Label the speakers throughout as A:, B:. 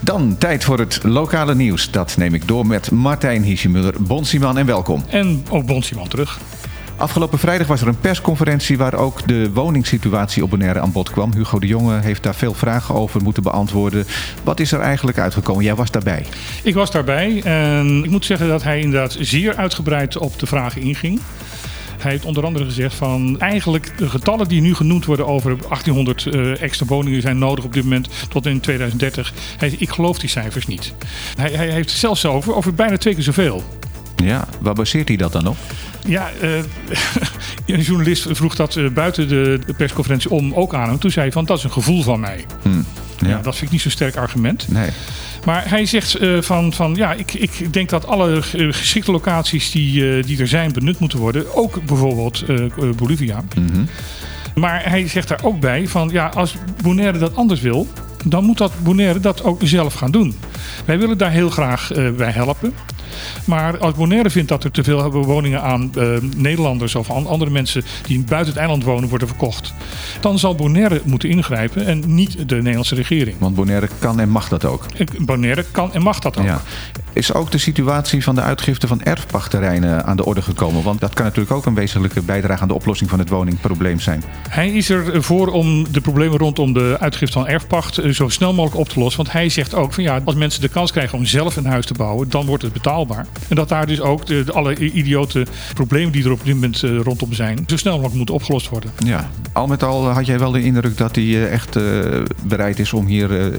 A: Dan tijd voor het lokale nieuws. Dat neem ik door met Martijn Hiesjemuller. Bonsiman en welkom.
B: En ook Bonsiman terug.
A: Afgelopen vrijdag was er een persconferentie waar ook de woningsituatie op Bonaire aan bod kwam. Hugo de Jonge heeft daar veel vragen over moeten beantwoorden. Wat is er eigenlijk uitgekomen? Jij was daarbij.
B: Ik was daarbij en ik moet zeggen dat hij inderdaad zeer uitgebreid op de vragen inging. Hij heeft onder andere gezegd van eigenlijk de getallen die nu genoemd worden over 1800 uh, extra woningen zijn nodig op dit moment tot in 2030. Hij, ik geloof die cijfers niet. Hij, hij heeft het zelfs over, over bijna twee keer zoveel.
A: Ja, waar baseert hij dat dan op?
B: Ja, uh, een journalist vroeg dat uh, buiten de, de, persconferentie om ook aan hem. Toen zei hij van dat is een gevoel van mij.
A: Hmm, ja.
B: dat vind ik niet zo'n sterk argument.
A: Nee.
B: Maar hij zegt uh, van, van ja, ik, ik denk dat alle geschikte locaties die, die er zijn benut moeten worden. Ook bijvoorbeeld Bolivia.
A: Mm -hmm.
B: Maar hij zegt daar ook bij van ja, als Bonaire dat anders wil, dan moet dat Bonaire dat ook zelf gaan doen. Wij willen daar heel graag bij helpen. Maar als Bonaire vindt dat er te veel woningen aan uh, Nederlanders of aan andere mensen die buiten het eiland wonen worden verkocht, dan zal Bonaire moeten ingrijpen en niet de Nederlandse regering.
A: Want Bonaire kan en mag dat ook.
B: Bonaire kan en mag dat ook.
A: Ja. Is ook de situatie van de uitgifte van erfpachtterreinen aan de orde gekomen? Want dat kan natuurlijk ook een wezenlijke bijdrage aan de oplossing van het woningprobleem zijn.
B: Hij is ervoor om de problemen rondom de uitgifte van erfpacht zo snel mogelijk op te lossen. Want hij zegt ook van ja, als mensen de kans krijgen om zelf een huis te bouwen, dan wordt het betaalbaar. En dat daar dus ook de, de alle idiote problemen die er op dit moment uh, rondom zijn, zo snel mogelijk moeten opgelost worden.
A: Ja, al met al had jij wel de indruk dat hij echt bereid is om hier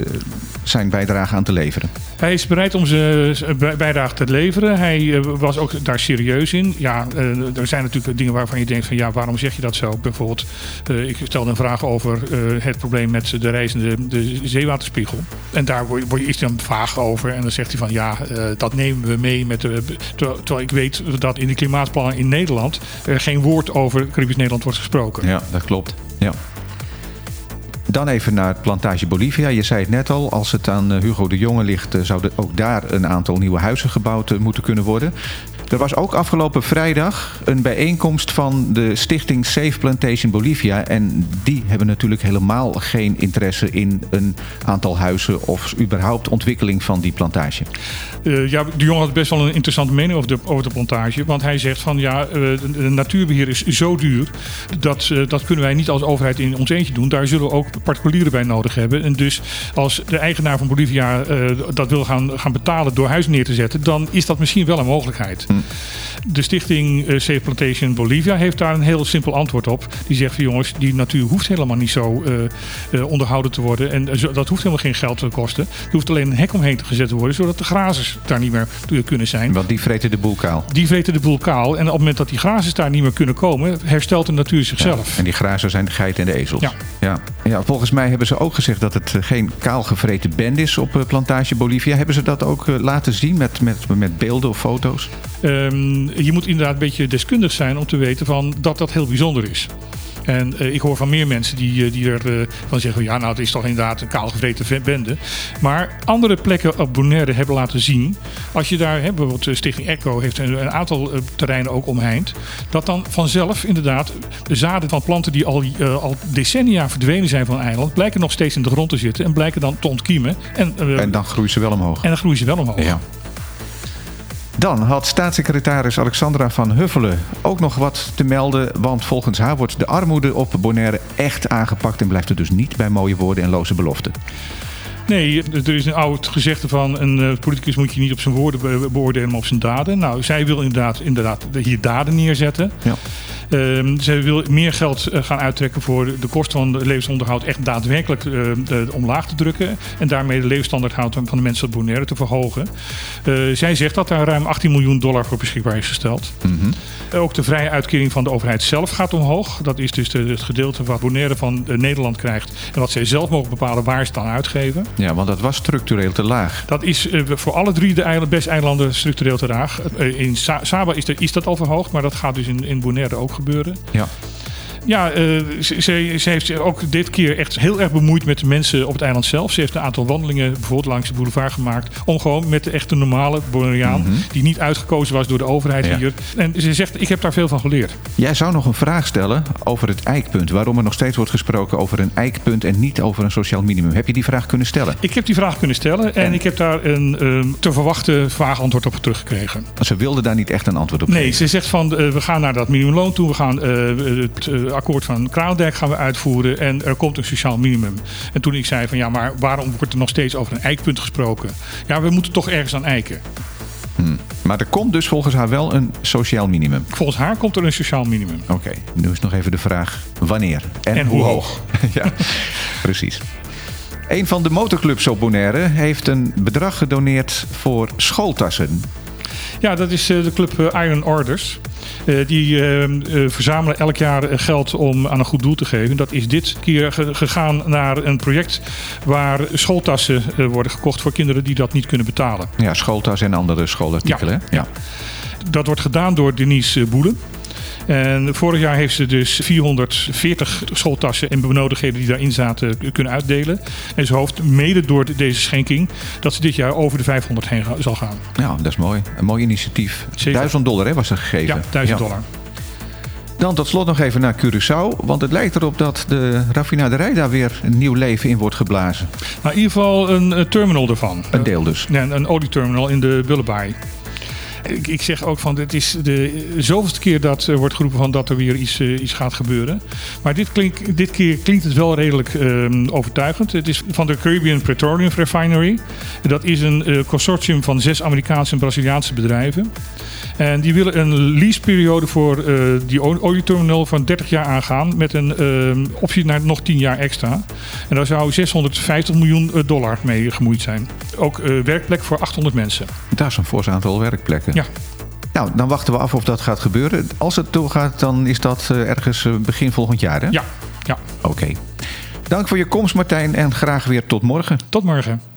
A: zijn bijdrage aan te leveren.
B: Hij is bereid om zijn bijdrage te leveren. Hij was ook daar serieus in. Ja, er zijn natuurlijk dingen waarvan je denkt van ja, waarom zeg je dat zo? Bijvoorbeeld, ik stelde een vraag over het probleem met de reizende de zeewaterspiegel. En daar word je iets dan vaag over. En dan zegt hij van ja, dat nemen we mee met de terwijl ik weet dat in de klimaatplannen in Nederland er geen woord over Caribisch Nederland wordt gesproken.
A: Ja, dat klopt. Ja. Dan even naar plantage Bolivia. Je zei het net al, als het aan Hugo de Jonge ligt, zouden ook daar een aantal nieuwe huizen gebouwd moeten kunnen worden. Er was ook afgelopen vrijdag een bijeenkomst van de stichting Safe Plantation Bolivia. En die hebben natuurlijk helemaal geen interesse in een aantal huizen of überhaupt ontwikkeling van die plantage.
B: Uh, ja, de jongen had best wel een interessante mening over de, over de plantage. Want hij zegt van ja, uh, de natuurbeheer is zo duur. Dat, uh, dat kunnen wij niet als overheid in ons eentje doen. Daar zullen we ook particulieren bij nodig hebben. En dus als de eigenaar van Bolivia dat wil gaan, gaan betalen door huizen neer te zetten, dan is dat misschien wel een mogelijkheid. De stichting Safe Plantation Bolivia heeft daar een heel simpel antwoord op. Die zegt van jongens, die natuur hoeft helemaal niet zo onderhouden te worden. En dat hoeft helemaal geen geld te kosten. Er hoeft alleen een hek omheen te gezet te worden, zodat de grazers daar niet meer kunnen zijn.
A: Want die vreten de boel kaal.
B: Die vreten de boel kaal. En op het moment dat die grazers daar niet meer kunnen komen, herstelt de natuur zichzelf.
A: Ja, en die grazers zijn de geiten en de ezels.
B: Ja.
A: Ja. ja. Volgens mij hebben ze ook gezegd dat het geen kaal gevreten band is op plantage Bolivia. Hebben ze dat ook laten zien met, met, met beelden of foto's?
B: Um, je moet inderdaad een beetje deskundig zijn om te weten van dat dat heel bijzonder is. En uh, ik hoor van meer mensen die, die er uh, van zeggen: ja, nou, het is toch inderdaad een kaalgevreten bende. Maar andere plekken op Bonaire hebben laten zien. Als je daar, hè, bijvoorbeeld Stichting Echo heeft een, een aantal uh, terreinen ook omheind. Dat dan vanzelf inderdaad de zaden van planten die al, al decennia verdwenen zijn van het eiland. blijken nog steeds in de grond te zitten en blijken dan te ontkiemen. En,
A: en dan groeien ze wel omhoog.
B: En dan groeien ze wel omhoog.
A: Ja. Dan had staatssecretaris Alexandra van Huffelen ook nog wat te melden. Want volgens haar wordt de armoede op Bonaire echt aangepakt. En blijft er dus niet bij mooie woorden en loze beloften.
B: Nee, er is een oud gezegde van een uh, politicus moet je niet op zijn woorden be beoordelen, maar op zijn daden. Nou, zij wil inderdaad, inderdaad hier daden neerzetten.
A: Ja.
B: Uh, zij wil meer geld uh, gaan uittrekken voor de kosten van het levensonderhoud echt daadwerkelijk uh, omlaag te drukken. En daarmee de levensstandaard van de mensen op Bonaire te verhogen. zij zegt dat daar ruim 18 miljoen dollar voor beschikbaar is gesteld.
A: Mm -hmm.
B: Ook de vrije uitkering van de overheid zelf gaat omhoog. Dat is dus de, het gedeelte wat Bonaire van Nederland krijgt. En wat zij zelf mogen bepalen waar ze dan uitgeven.
A: Ja, want dat was structureel te laag.
B: Dat is voor alle drie de eiland, best-eilanden structureel te laag. in Sa Saba is, er, is dat al verhoogd, maar dat gaat dus in, in Bonaire ook gebeuren.
A: Ja.
B: Ja, uh, ze, ze, ze, heeft zich ook dit keer echt heel erg bemoeid met de mensen op het eiland zelf. Ze heeft een aantal wandelingen bijvoorbeeld langs de boulevard gemaakt. Om gewoon met de echte normale Bonaireaan, mm -hmm. die niet uitgekozen was door de overheid ja. hier. En ze zegt, ik heb daar veel van geleerd.
A: Jij zou nog een vraag stellen over het eikpunt. Waarom er nog steeds wordt gesproken over een eikpunt en niet over een sociaal minimum. Heb je die vraag kunnen stellen?
B: Ik heb die vraag kunnen stellen en, en? ik heb daar een um, te verwachten vaag antwoord op teruggekregen.
A: Ze wilde daar niet echt een antwoord op
B: Nee,
A: geven.
B: ze zegt van uh, we gaan naar dat minimumloon toe. We gaan uh, het akkoord van Kraalendijk gaan we uitvoeren en er komt een sociaal minimum. En toen ik zei van ja, maar waarom wordt er nog steeds over een eikpunt gesproken? Ja, we moeten toch ergens aan eiken.
A: Hmm. Maar er komt dus volgens haar wel een sociaal minimum.
B: Volgens haar komt er een sociaal minimum.
A: Oké, okay. nu is nog even de vraag wanneer en,
B: en hoe hoog.
A: ja, precies. Een van de motorclubs op Bonaire heeft een bedrag gedoneerd voor schooltassen.
B: Ja, dat is de club Iron Orders. Uh, die uh, uh, verzamelen elk jaar geld om aan een goed doel te geven. Dat is dit keer gegaan naar een project waar schooltassen worden gekocht voor kinderen die dat niet kunnen betalen.
A: Ja, schooltassen en andere schoolartikelen.
B: Ja, ja. Dat wordt gedaan door Denise Boelen. En vorig jaar heeft ze dus 440 schooltassen en benodigdheden die daarin zaten kunnen uitdelen. En ze hoopt mede door deze schenking dat ze dit jaar over de 500 heen zal gaan.
A: Ja, dat is mooi. Een mooi initiatief. Zeker. 1000 dollar hè, was er gegeven.
B: Ja, 1000 ja. dollar.
A: Dan tot slot nog even naar Curaçao. Want het lijkt erop dat de raffinaderij daar weer een nieuw leven in wordt geblazen.
B: Nou, in ieder geval een terminal ervan.
A: Een deel dus.
B: Ja, een olieterminal in de Bullebaai. Ik, zeg ook van, het is de zoveelste keer dat er wordt geroepen van dat er weer iets, uh, iets gaat gebeuren. Maar dit, klink, dit keer klinkt het wel redelijk uh, overtuigend. Het is van de Caribbean Petroleum Refinery. Dat is een uh, consortium van zes Amerikaanse en Braziliaanse bedrijven. En die willen een leaseperiode voor uh, die olieterminal van 30 jaar aangaan. Met een uh, optie naar nog 10 jaar extra. En daar zou 650 miljoen dollar mee gemoeid zijn. Ook uh, werkplek voor 800 mensen.
A: Dat is een fors aantal werkplekken.
B: Ja.
A: Nou, dan wachten we af of dat gaat gebeuren. Als het doorgaat, dan is dat ergens begin volgend jaar, hè?
B: Ja. ja.
A: Oké. Okay. Dank voor je komst, Martijn. En graag weer tot morgen.
B: Tot morgen.